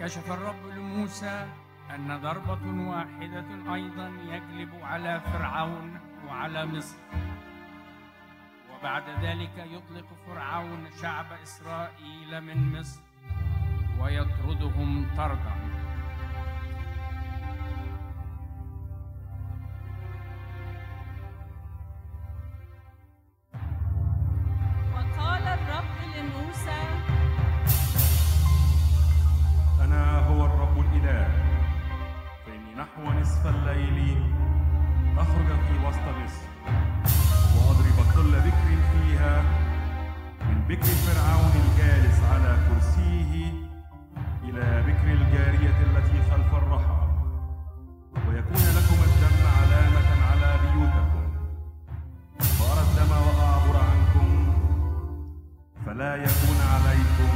وكشف الرب لموسى أن ضربة واحدة أيضا يجلب على فرعون وعلى مصر. وبعد ذلك يطلق فرعون شعب إسرائيل من مصر ويطردهم طردا. نصف الليل أخرج في وسط مصر. وأضرب كل بكر فيها من بكر فرعون الجالس على كرسيه إلى بكر الجارية التي خلف الرحى. ويكون لكم الدم علامة على بيوتكم. وأرى الدم وأعبر عنكم. فلا يكون عليكم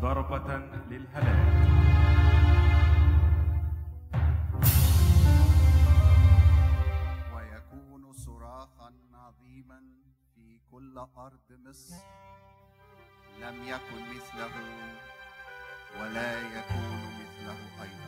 ضربة للهلاك. كل أرض مصر لم يكن مثله ولا يكون مثله أيضا.